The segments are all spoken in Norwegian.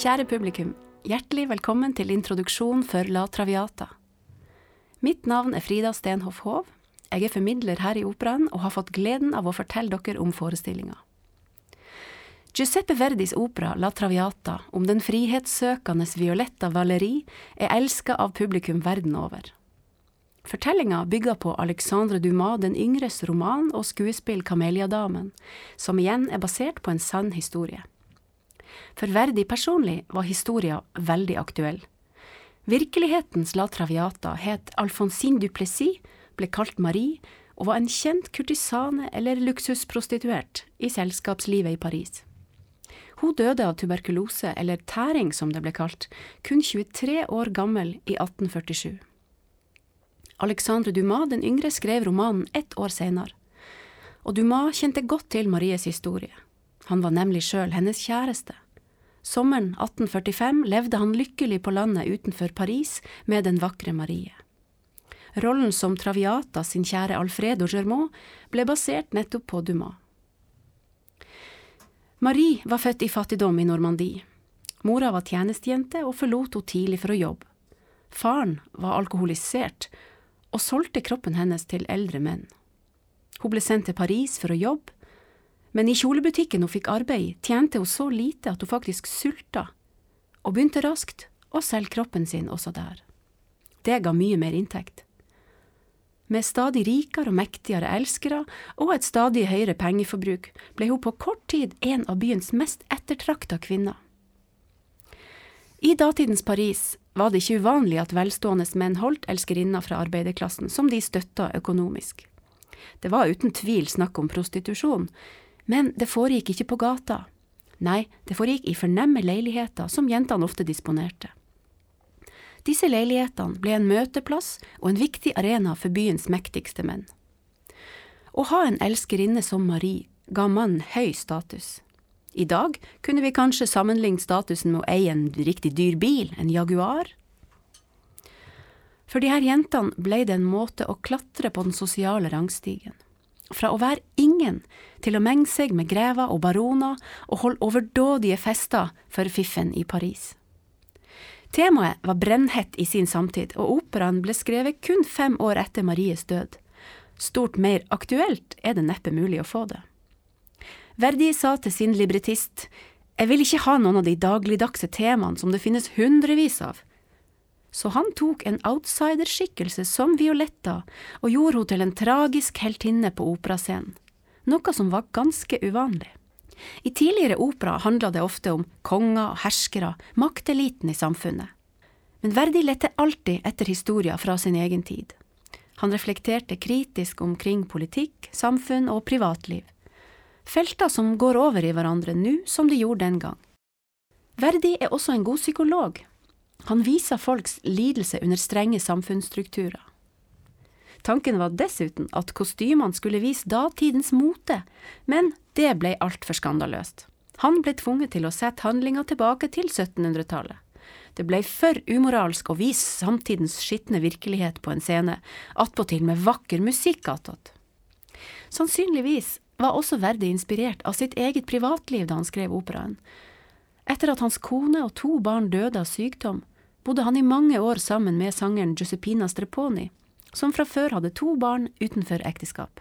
Kjære publikum, hjertelig velkommen til introduksjon for La Traviata. Mitt navn er Frida Stenhoff Hov. Jeg er formidler her i Operaen og har fått gleden av å fortelle dere om forestillinga. Giuseppe Verdis opera La Traviata om den frihetssøkende Violetta Valeri er elska av publikum verden over. Fortellinga bygger på Alexandre Dumas den yngres roman og skuespill Kameliadamen, som igjen er basert på en sann historie. For Verdi personlig var historia veldig aktuell. Virkelighetens La Traviata het Alfonsine Duplessis, ble kalt Marie, og var en kjent kurtisane eller luksusprostituert i selskapslivet i Paris. Hun døde av tuberkulose, eller tæring som det ble kalt, kun 23 år gammel i 1847. Alexandre Dumas den yngre skrev romanen ett år senere, og Dumas kjente godt til Maries historie. Han var nemlig sjøl hennes kjæreste. Sommeren 1845 levde han lykkelig på landet utenfor Paris med den vakre Marie. Rollen som Traviata sin kjære Alfredo Germaud ble basert nettopp på Dumas. Marie var født i fattigdom i Normandie. Mora var tjenestejente og forlot henne tidlig for å jobbe. Faren var alkoholisert og solgte kroppen hennes til eldre menn. Hun ble sendt til Paris for å jobbe, men i kjolebutikken hun fikk arbeid tjente hun så lite at hun faktisk sulta, og begynte raskt å selge kroppen sin også der. Det ga mye mer inntekt. Med stadig rikere og mektigere elskere og et stadig høyere pengeforbruk ble hun på kort tid en av byens mest ettertrakta kvinner. I datidens Paris var det ikke uvanlig at velstående menn holdt elskerinner fra arbeiderklassen som de støtta økonomisk. Det var uten tvil snakk om prostitusjon, men det foregikk ikke på gata. Nei, det foregikk i fornemme leiligheter som jentene ofte disponerte. Disse leilighetene ble en møteplass og en viktig arena for byens mektigste menn. Å ha en elskerinne som Marie ga mannen høy status. I dag kunne vi kanskje sammenlignet statusen med å eie en riktig dyr bil, en Jaguar. For de her jentene ble det en måte å klatre på den sosiale rangstigen. Fra å være ingen til å menge seg med grever og baroner og holde overdådige fester for fiffen i Paris. Temaet var brennhett i sin samtid, og operaen ble skrevet kun fem år etter Maries død. Stort mer aktuelt er det neppe mulig å få det. Verdi sa til sin librettist, jeg vil ikke ha noen av de dagligdagse temaene som det finnes hundrevis av. Så han tok en outsiderskikkelse som Violetta og gjorde henne til en tragisk heltinne på operascenen, noe som var ganske uvanlig. I tidligere opera handla det ofte om konger og herskere, makteliten i samfunnet. Men Verdi lette alltid etter historier fra sin egen tid. Han reflekterte kritisk omkring politikk, samfunn og privatliv. Felter som går over i hverandre nå som de gjorde den gang. Verdi er også en god psykolog. Han viser folks lidelse under strenge samfunnsstrukturer. Tanken var dessuten at kostymene skulle vise datidens mote, men det ble altfor skandaløst. Han ble tvunget til å sette handlinga tilbake til 1700-tallet. Det ble for umoralsk å vise samtidens skitne virkelighet på en scene, attpåtil med vakker musikk attåt. Sannsynligvis var også Verdi inspirert av sitt eget privatliv da han skrev operaen. Etter at hans kone og to barn døde av sykdom, bodde han i mange år sammen med sangeren Giuseppina Streponi, som fra før hadde to barn utenfor ekteskap.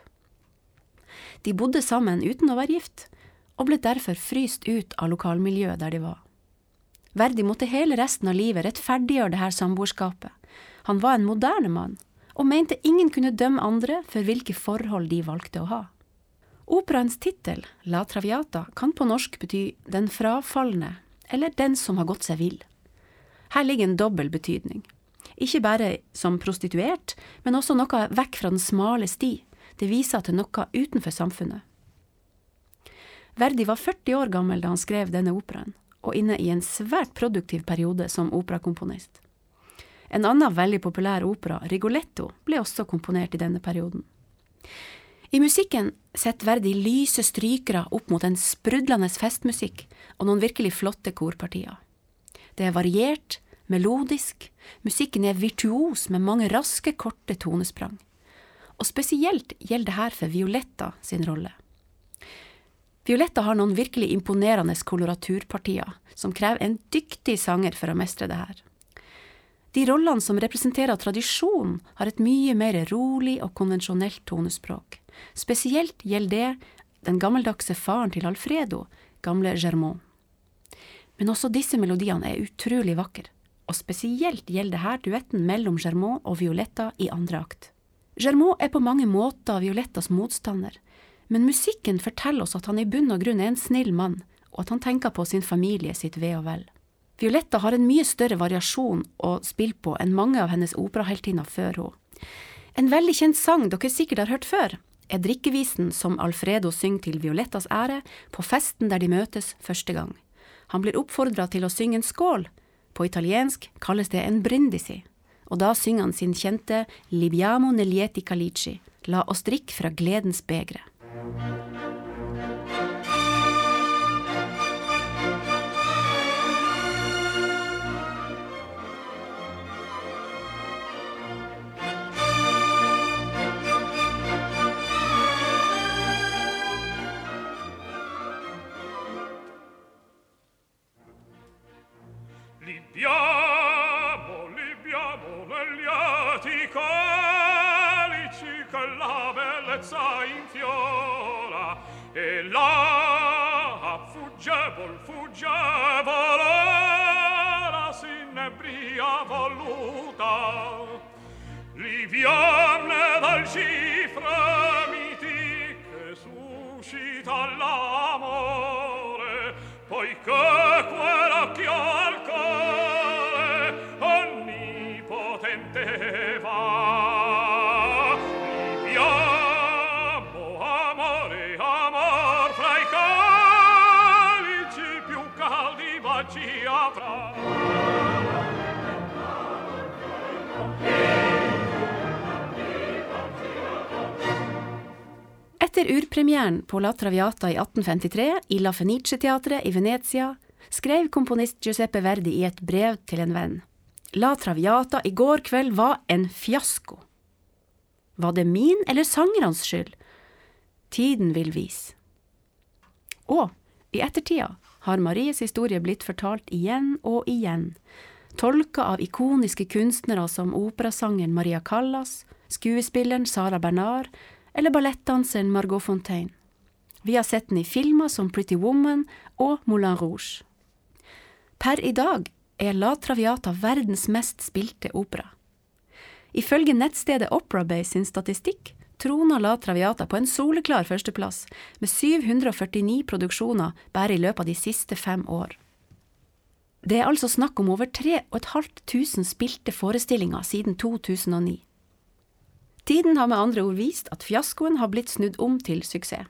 De bodde sammen uten å være gift, og ble derfor fryst ut av lokalmiljøet der de var. Verdi måtte hele resten av livet rettferdiggjøre dette samboerskapet. Han var en moderne mann, og mente ingen kunne dømme andre for hvilke forhold de valgte å ha. Operaens tittel, La Traviata, kan på norsk bety Den frafalne, eller Den som har gått seg vill. Her ligger en dobbel betydning. Ikke bare som prostituert, men også noe vekk fra den smale sti. Det viser til noe utenfor samfunnet. Verdi var 40 år gammel da han skrev denne operaen, og inne i en svært produktiv periode som operakomponist. En annen veldig populær opera, Rigoletto, ble også komponert i denne perioden. I musikken setter Verdi lyse strykere opp mot en sprudlende festmusikk og noen virkelig flotte korpartier. Det er variert, melodisk, musikken er virtuos med mange raske, korte tonesprang. Og spesielt gjelder det her for Violetta sin rolle. Violetta har noen virkelig imponerende koloraturpartier, som krever en dyktig sanger for å mestre det her. De rollene som representerer tradisjon, har et mye mer rolig og konvensjonelt tonespråk. Spesielt gjelder det den gammeldagse faren til Alfredo, gamle Germont. Men også disse melodiene er utrolig vakre, og spesielt gjelder her duetten mellom Germont og Violetta i andre akt. Germont er på mange måter Violettas motstander, men musikken forteller oss at han i bunn og grunn er en snill mann, og at han tenker på sin familie sitt ve og vel. Violetta har en mye større variasjon å spille på enn mange av hennes operaheltinner før henne. En veldig kjent sang dere sikkert har hørt før, er drikkevisen som Alfredo synger til Violettas ære på festen der de møtes første gang. Han blir oppfordra til å synge en skål. På italiensk kalles det en brindisi, og da synger han sin kjente Libiamo nelieti calici, la oss drikke fra gledens begre. Etter urpremieren på La Traviata i 1853 i La Fenice-teatret i Venezia skrev komponist Giuseppe Verdi i et brev til en venn. La Traviata i går kveld var en fiasko. Var det min eller sangernes skyld? Tiden vil vise. Og i ettertida har Maries historie blitt fortalt igjen og igjen, tolka av ikoniske kunstnere som operasangeren Maria Callas, skuespilleren Sara Bernard eller ballettdanseren Margot Fontaine. Vi har sett den i filmer som Pretty Woman og Moulin Rouge. Per i dag er La Traviata verdens mest spilte opera. Ifølge nettstedet Operabase sin statistikk troner La Traviata på en soleklar førsteplass, med 749 produksjoner bare i løpet av de siste fem år. Det er altså snakk om over 3500 spilte forestillinger siden 2009. Tiden har med andre ord vist at fiaskoen har blitt snudd om til suksess.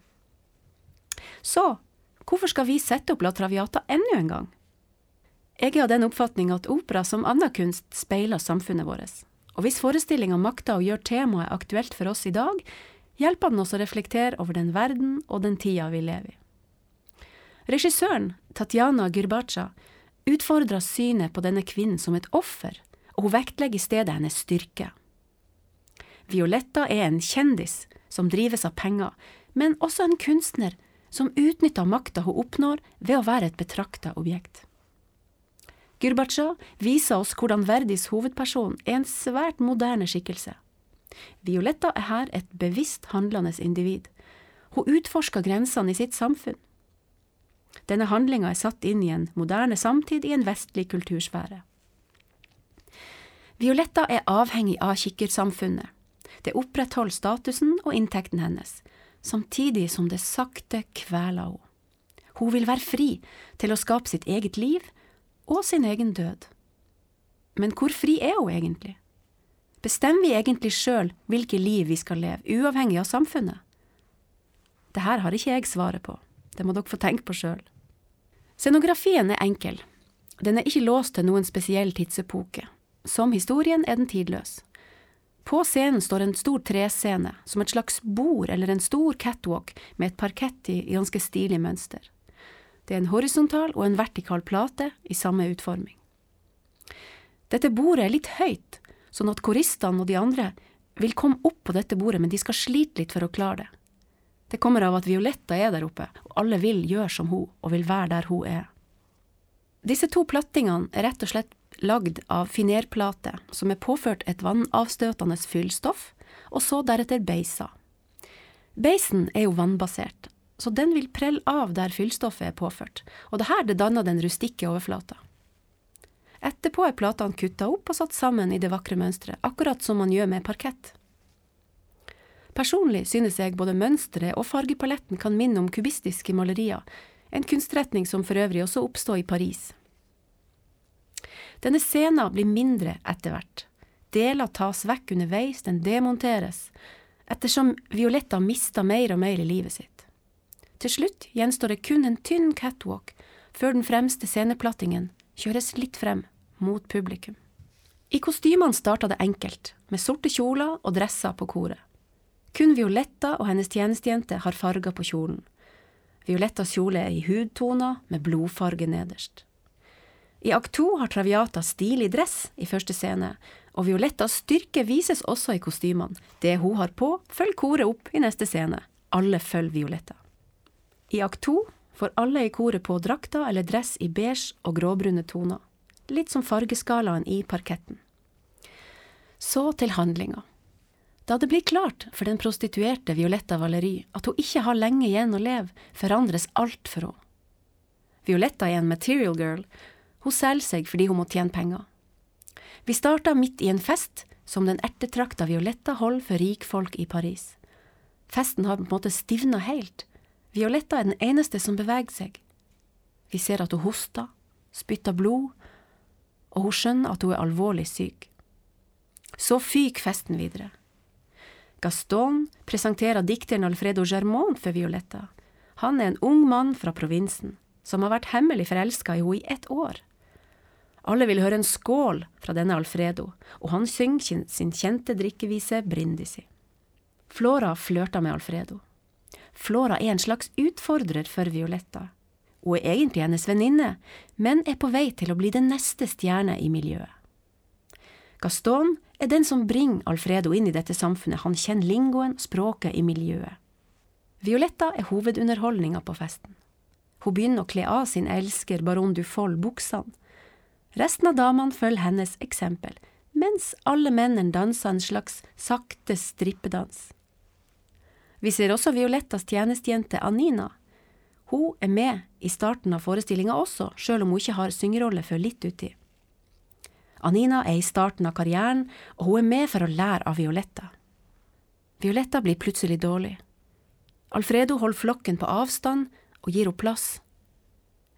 Så hvorfor skal vi sette opp La Traviata enda en gang? Jeg er av den oppfatning at opera som annen kunst speiler samfunnet vårt, og hvis forestillinga makter å gjøre temaet aktuelt for oss i dag, hjelper den oss å reflektere over den verden og den tida vi lever i. Regissøren, Tatjana Gyrbacha, utfordrer synet på denne kvinnen som et offer, og hun vektlegger i stedet hennes styrke. Violetta er en kjendis som drives av penger, men også en kunstner som utnytter makta hun oppnår ved å være et betrakta objekt. Gurbatsja viser oss hvordan Verdis hovedperson er en svært moderne skikkelse. Violetta er her et bevisst handlende individ. Hun utforsker grensene i sitt samfunn. Denne handlinga er satt inn i en moderne samtid i en vestlig kultursfære. Violetta er avhengig av kikkersamfunnet. Det opprettholder statusen og inntekten hennes, samtidig som det sakte kveler henne. Hun vil være fri til å skape sitt eget liv og sin egen død. Men hvor fri er hun egentlig? Bestemmer vi egentlig sjøl hvilke liv vi skal leve, uavhengig av samfunnet? Det her har ikke jeg svaret på, det må dere få tenke på sjøl. Scenografien er enkel. Den er ikke låst til noen spesiell tidsepoke. Som historien er den tidløs. På scenen står en stor trescene, som et slags bord eller en stor catwalk med et parkett i ganske stilig mønster. Det er en horisontal og en vertikal plate i samme utforming. Dette bordet er litt høyt, sånn at koristene og de andre vil komme opp på dette bordet, men de skal slite litt for å klare det. Det kommer av at Violetta er der oppe, og alle vil gjøre som hun, og vil være der hun er. Disse to plattingene er rett og slett lagd av finerplate, som er påført et vannavstøtende fyllstoff, og så deretter beisa. Beisen er jo vannbasert, så den vil prelle av der fyllstoffet er påført, og det her det danner den rustikke overflata. Etterpå er platene kutta opp og satt sammen i det vakre mønsteret, akkurat som man gjør med parkett. Personlig synes jeg både mønsteret og fargepaletten kan minne om kubistiske malerier, en kunstretning som for øvrig også oppstod i Paris. Denne scenen blir mindre etter hvert. Deler tas vekk underveis, den demonteres, ettersom Violetta mister mer og mer i livet sitt. Til slutt gjenstår det kun en tynn catwalk før den fremste sceneplattingen kjøres litt frem, mot publikum. I kostymene starta det enkelt, med sorte kjoler og dresser på koret. Kun Violetta og hennes tjenestejente har farger på kjolen. Violettas kjole er i hudtoner med blodfarge nederst. I akt to har Traviata stilig dress i første scene, og Violettas styrke vises også i kostymene. Det hun har på, følger koret opp i neste scene. Alle følger Violetta. I akt to får alle i koret på drakter eller dress i beige og gråbrune toner, litt som fargeskalaen i parketten. Så til handlinga. Da det blir klart for den prostituerte Violetta Valery at hun ikke har lenge igjen å leve, forandres alt for henne. Violetta er en material girl, hun selger seg fordi hun må tjene penger. Vi starta midt i en fest som den ertetrakta Violetta holder for rikfolk i Paris. Festen har på en måte stivna helt. Violetta er den eneste som beveger seg. Vi ser at hun hoster, spytter blod, og hun skjønner at hun er alvorlig syk. Så fyker festen videre. Gaston presenterer dikteren Alfredo Germont for Violetta. Han er en ung mann fra provinsen, som har vært hemmelig forelska i henne i ett år. Alle vil høre en skål fra denne Alfredo, og han synger sin kjente drikkevise Brindisi. Flora flørter med Alfredo. Flora er en slags utfordrer for Violetta. Hun er egentlig hennes venninne, men er på vei til å bli den neste stjerne i miljøet. Gaston er den som bringer Alfredo inn i dette samfunnet, han kjenner lingoen, språket i miljøet. Violetta er hovedunderholdninga på festen. Hun begynner å kle av sin elsker baron Dufold buksene. Resten av damene følger hennes eksempel, mens alle mennene danser en slags sakte strippedans. Vi ser også Violettas tjenestejente Anina. Hun er med i starten av forestillinga også, sjøl om hun ikke har syngerolle før litt uti. Anina er i starten av karrieren, og hun er med for å lære av Violetta. Violetta blir plutselig dårlig. Alfredo holder flokken på avstand og gir henne plass.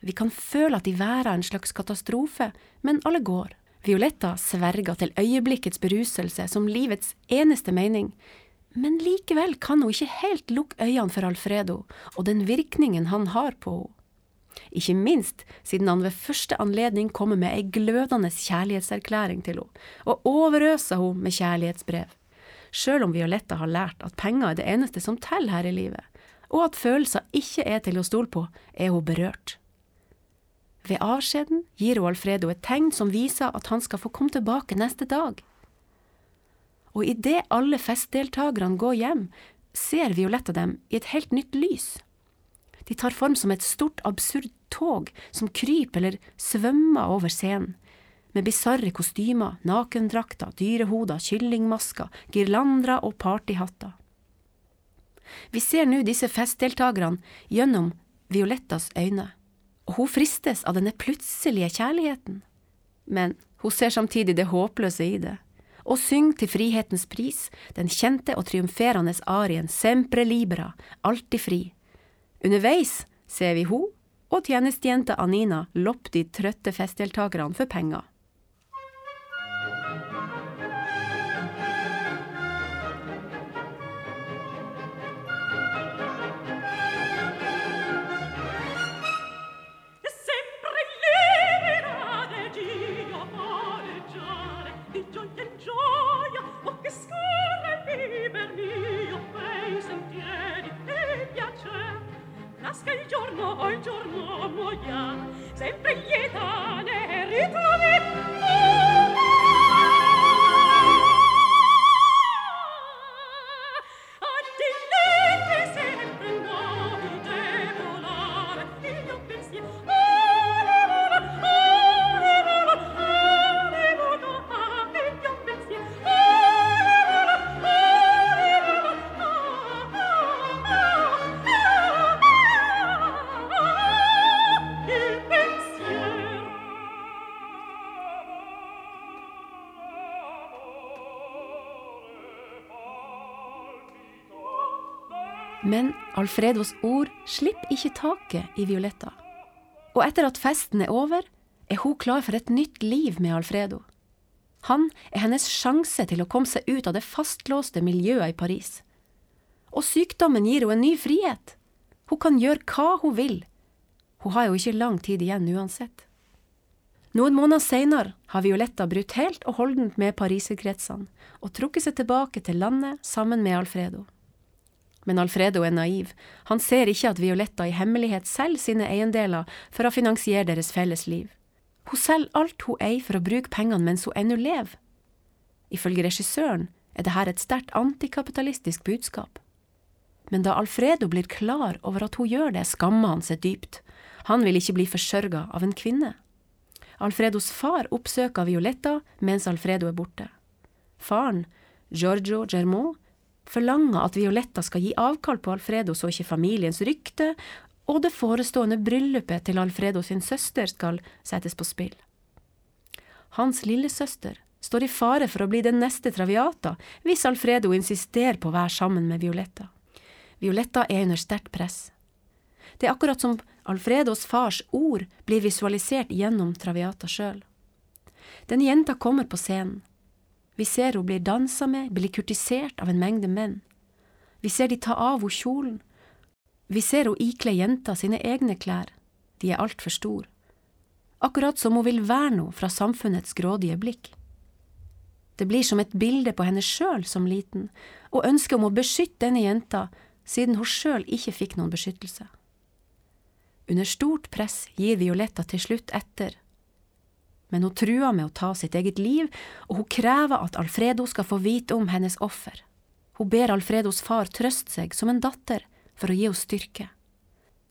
Vi kan føle at de værer en slags katastrofe, men alle går. Violetta sverger til øyeblikkets beruselse som livets eneste mening, men likevel kan hun ikke helt lukke øynene for Alfredo og den virkningen han har på henne ikke minst siden han ved første anledning kommer med ei glødende kjærlighetserklæring til henne, og overøser henne med kjærlighetsbrev. Sjøl om Violetta har lært at penger er det eneste som teller her i livet, og at følelser ikke er til å stole på, er hun berørt. Ved avskjeden gir hun Alfredo et tegn som viser at han skal få komme tilbake neste dag. Og idet alle festdeltakerne går hjem, ser Violetta dem i et helt nytt lys. De tar form som et stort, absurd tog som kryper eller svømmer over scenen, med bisarre kostymer, nakendrakter, dyrehoder, kyllingmasker, girlandere og partyhatter. Vi ser nå disse festdeltakerne gjennom Violettas øyne, og hun fristes av denne plutselige kjærligheten. Men hun ser samtidig det håpløse i det, og syng til frihetens pris den kjente og triumferende arien Sempre libera, alltid fri. Underveis ser vi hun og tjenestejenta Anina loppe de trøtte festdeltakerne for penger. giorno muoia sempre lieta Alfredos ord slipper ikke taket i Violetta. Og etter at festen er over, er hun klar for et nytt liv med Alfredo. Han er hennes sjanse til å komme seg ut av det fastlåste miljøet i Paris. Og sykdommen gir henne en ny frihet. Hun kan gjøre hva hun vil. Hun har jo ikke lang tid igjen uansett. Noen måneder seinere har Violetta brutt helt og holdent med pariserkretsene og trukket seg tilbake til landet sammen med Alfredo. Men Alfredo er naiv, han ser ikke at Violetta i hemmelighet selger sine eiendeler for å finansiere deres felles liv. Hun selger alt hun eier for å bruke pengene mens hun ennå lever. Ifølge regissøren er dette et sterkt antikapitalistisk budskap. Men da Alfredo blir klar over at hun gjør det, skammer han seg dypt. Han vil ikke bli forsørga av en kvinne. Alfredos far oppsøker Violetta mens Alfredo er borte. Faren, Giorgio Germont, forlanger at Violetta skal gi avkall på Alfredo så ikke familiens rykte og det forestående bryllupet til Alfredo sin søster skal settes på spill. Hans lillesøster står i fare for å bli den neste Traviata hvis Alfredo insisterer på å være sammen med Violetta. Violetta er under sterkt press. Det er akkurat som Alfredos fars ord blir visualisert gjennom Traviata sjøl. Den jenta kommer på scenen. Vi ser hun blir dansa med, blir kurtisert av en mengde menn. Vi ser de ta av henne kjolen. Vi ser hun ikle jenta sine egne klær. De er altfor store. Akkurat som hun vil verne henne fra samfunnets grådige blikk. Det blir som et bilde på henne sjøl som liten, og ønsket om å beskytte denne jenta, siden hun sjøl ikke fikk noen beskyttelse. Under stort press gir Violetta til slutt etter. Men hun truer med å ta sitt eget liv, og hun krever at Alfredo skal få vite om hennes offer. Hun ber Alfredos far trøste seg som en datter for å gi henne styrke.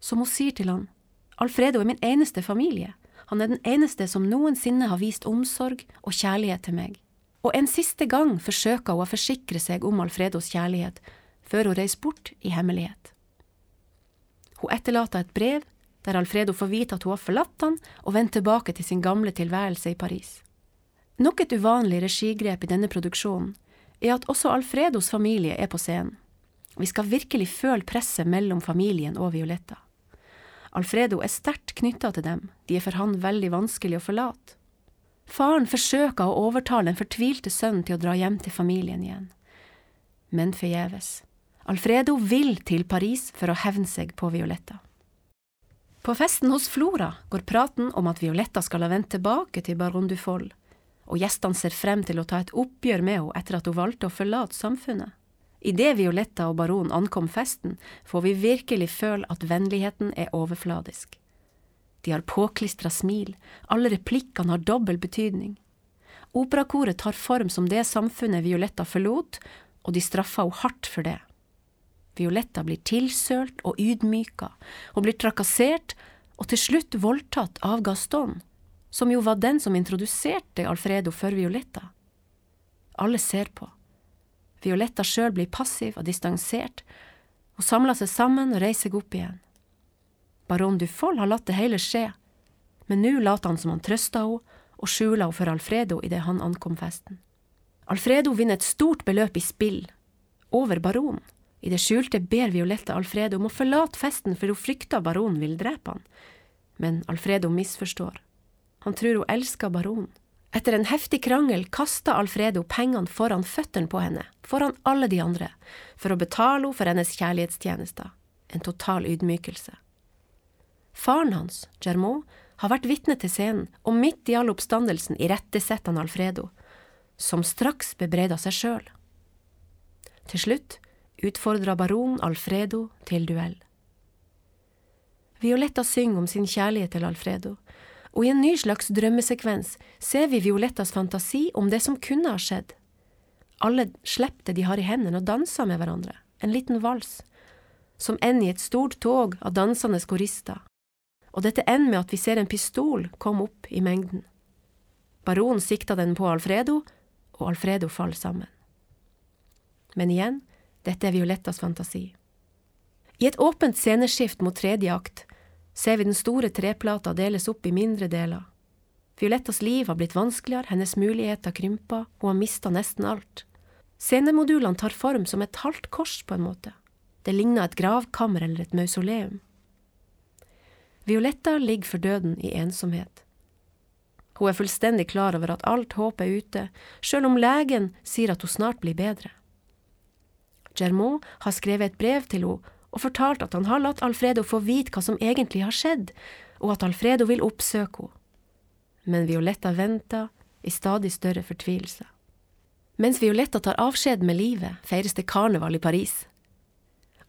Som hun sier til han, Alfredo er min eneste familie, han er den eneste som noensinne har vist omsorg og kjærlighet til meg. Og en siste gang forsøker hun å forsikre seg om Alfredos kjærlighet, før hun reiser bort i hemmelighet. Hun etterlater et brev der Alfredo får vite at hun har forlatt han og vendt tilbake til sin gamle tilværelse i Paris. Nok et uvanlig regigrep i denne produksjonen er at også Alfredos familie er på scenen. Vi skal virkelig føle presset mellom familien og Violetta. Alfredo er sterkt knytta til dem, de er for han veldig vanskelig å forlate. Faren forsøker å overtale den fortvilte sønnen til å dra hjem til familien igjen, men forgjeves. Alfredo vil til Paris for å hevne seg på Violetta. På festen hos Flora går praten om at Violetta skal ha vendt tilbake til Baron Dufoll, og gjestene ser frem til å ta et oppgjør med henne etter at hun valgte å forlate samfunnet. Idet Violetta og baronen ankom festen, får vi virkelig føle at vennligheten er overfladisk. De har påklistra smil, alle replikkene har dobbel betydning. Operakoret tar form som det samfunnet Violetta forlot, og de straffer henne hardt for det. Violetta blir tilsølt og ydmyka, og blir trakassert og til slutt voldtatt av Gaston, som jo var den som introduserte Alfredo for Violetta. Alle ser på. Violetta sjøl blir passiv og distansert, og samler seg sammen og reiser seg opp igjen. Baron Dufoll har latt det hele skje, men nå later han som han trøster henne og skjuler henne for Alfredo idet han ankom festen. Alfredo vinner et stort beløp i spill, over baronen. I det skjulte ber Violetta Alfredo om å forlate festen, for hun frykter baronen vil drepe han. Men Alfredo misforstår. Han tror hun elsker baronen. Etter en heftig krangel kaster Alfredo pengene foran føttene på henne, foran alle de andre, for å betale henne for hennes kjærlighetstjenester. En total ydmykelse. Faren hans, Germaud, har vært vitne til scenen, og midt i all oppstandelsen irettesetter han Alfredo, som straks bebreider seg sjøl. Til slutt utfordra baron Alfredo til duell. Violetta synger om sin kjærlighet til Alfredo, og i en ny slags drømmesekvens ser vi Violettas fantasi om det som kunne ha skjedd. Alle slipper det de har i hendene og danser med hverandre, en liten vals, som ender i et stort tog av dansende korister, og dette ender med at vi ser en pistol komme opp i mengden. Baronen sikter den på Alfredo, og Alfredo faller sammen. Men igjen, dette er Violettas fantasi. I et åpent sceneskift mot tredje akt ser vi den store treplata deles opp i mindre deler. Violettas liv har blitt vanskeligere, hennes muligheter krymper, hun har mista nesten alt. Scenemodulene tar form som et halvt kors, på en måte. Det ligner et gravkammer eller et mausoleum. Violetta ligger for døden i ensomhet. Hun er fullstendig klar over at alt håp er ute, sjøl om legen sier at hun snart blir bedre. Germaud har skrevet et brev til henne og fortalt at han har latt Alfredo få vite hva som egentlig har skjedd, og at Alfredo vil oppsøke henne. Men Violetta venter i stadig større fortvilelse. Mens Violetta tar avskjed med livet, feires det karneval i Paris.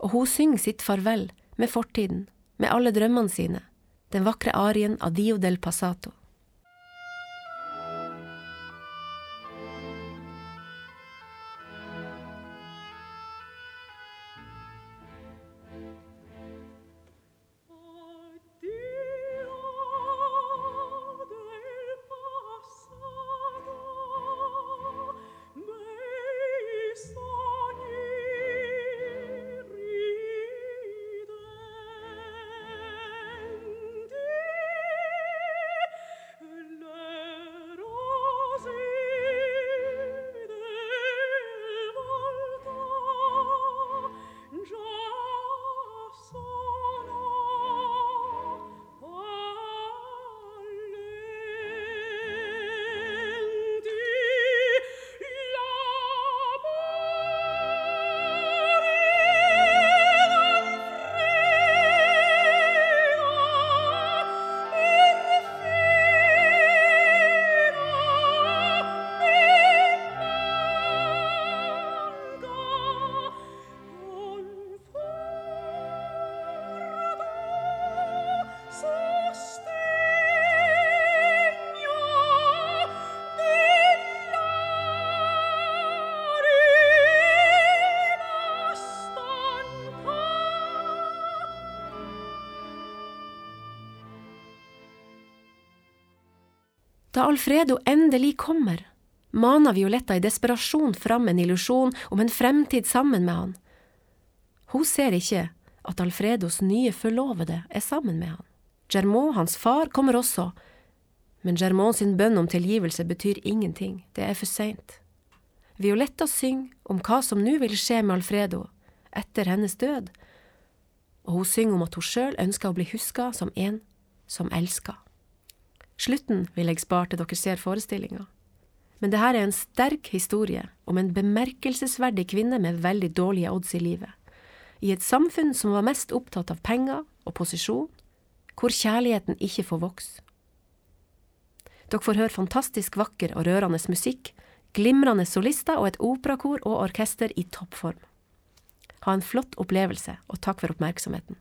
Og hun synger sitt farvel med fortiden, med alle drømmene sine, den vakre arien av Dio del Passato. Da Alfredo endelig kommer, maner Violetta i desperasjon fram en illusjon om en fremtid sammen med han. Hun ser ikke at Alfredos nye forlovede er sammen med han. Germaud, hans far, kommer også, men Germaud sin bønn om tilgivelse betyr ingenting, det er for seint. Violetta synger om hva som nå vil skje med Alfredo etter hennes død, og hun synger om at hun sjøl ønsker å bli huska som en som elsker. Slutten vil jeg spare til dere ser forestillinga. Men dette er en sterk historie om en bemerkelsesverdig kvinne med veldig dårlige odds i livet. I et samfunn som var mest opptatt av penger og posisjon, hvor kjærligheten ikke får vokse. Dere får høre fantastisk vakker og rørende musikk, glimrende solister og et operakor og orkester i toppform. Ha en flott opplevelse, og takk for oppmerksomheten.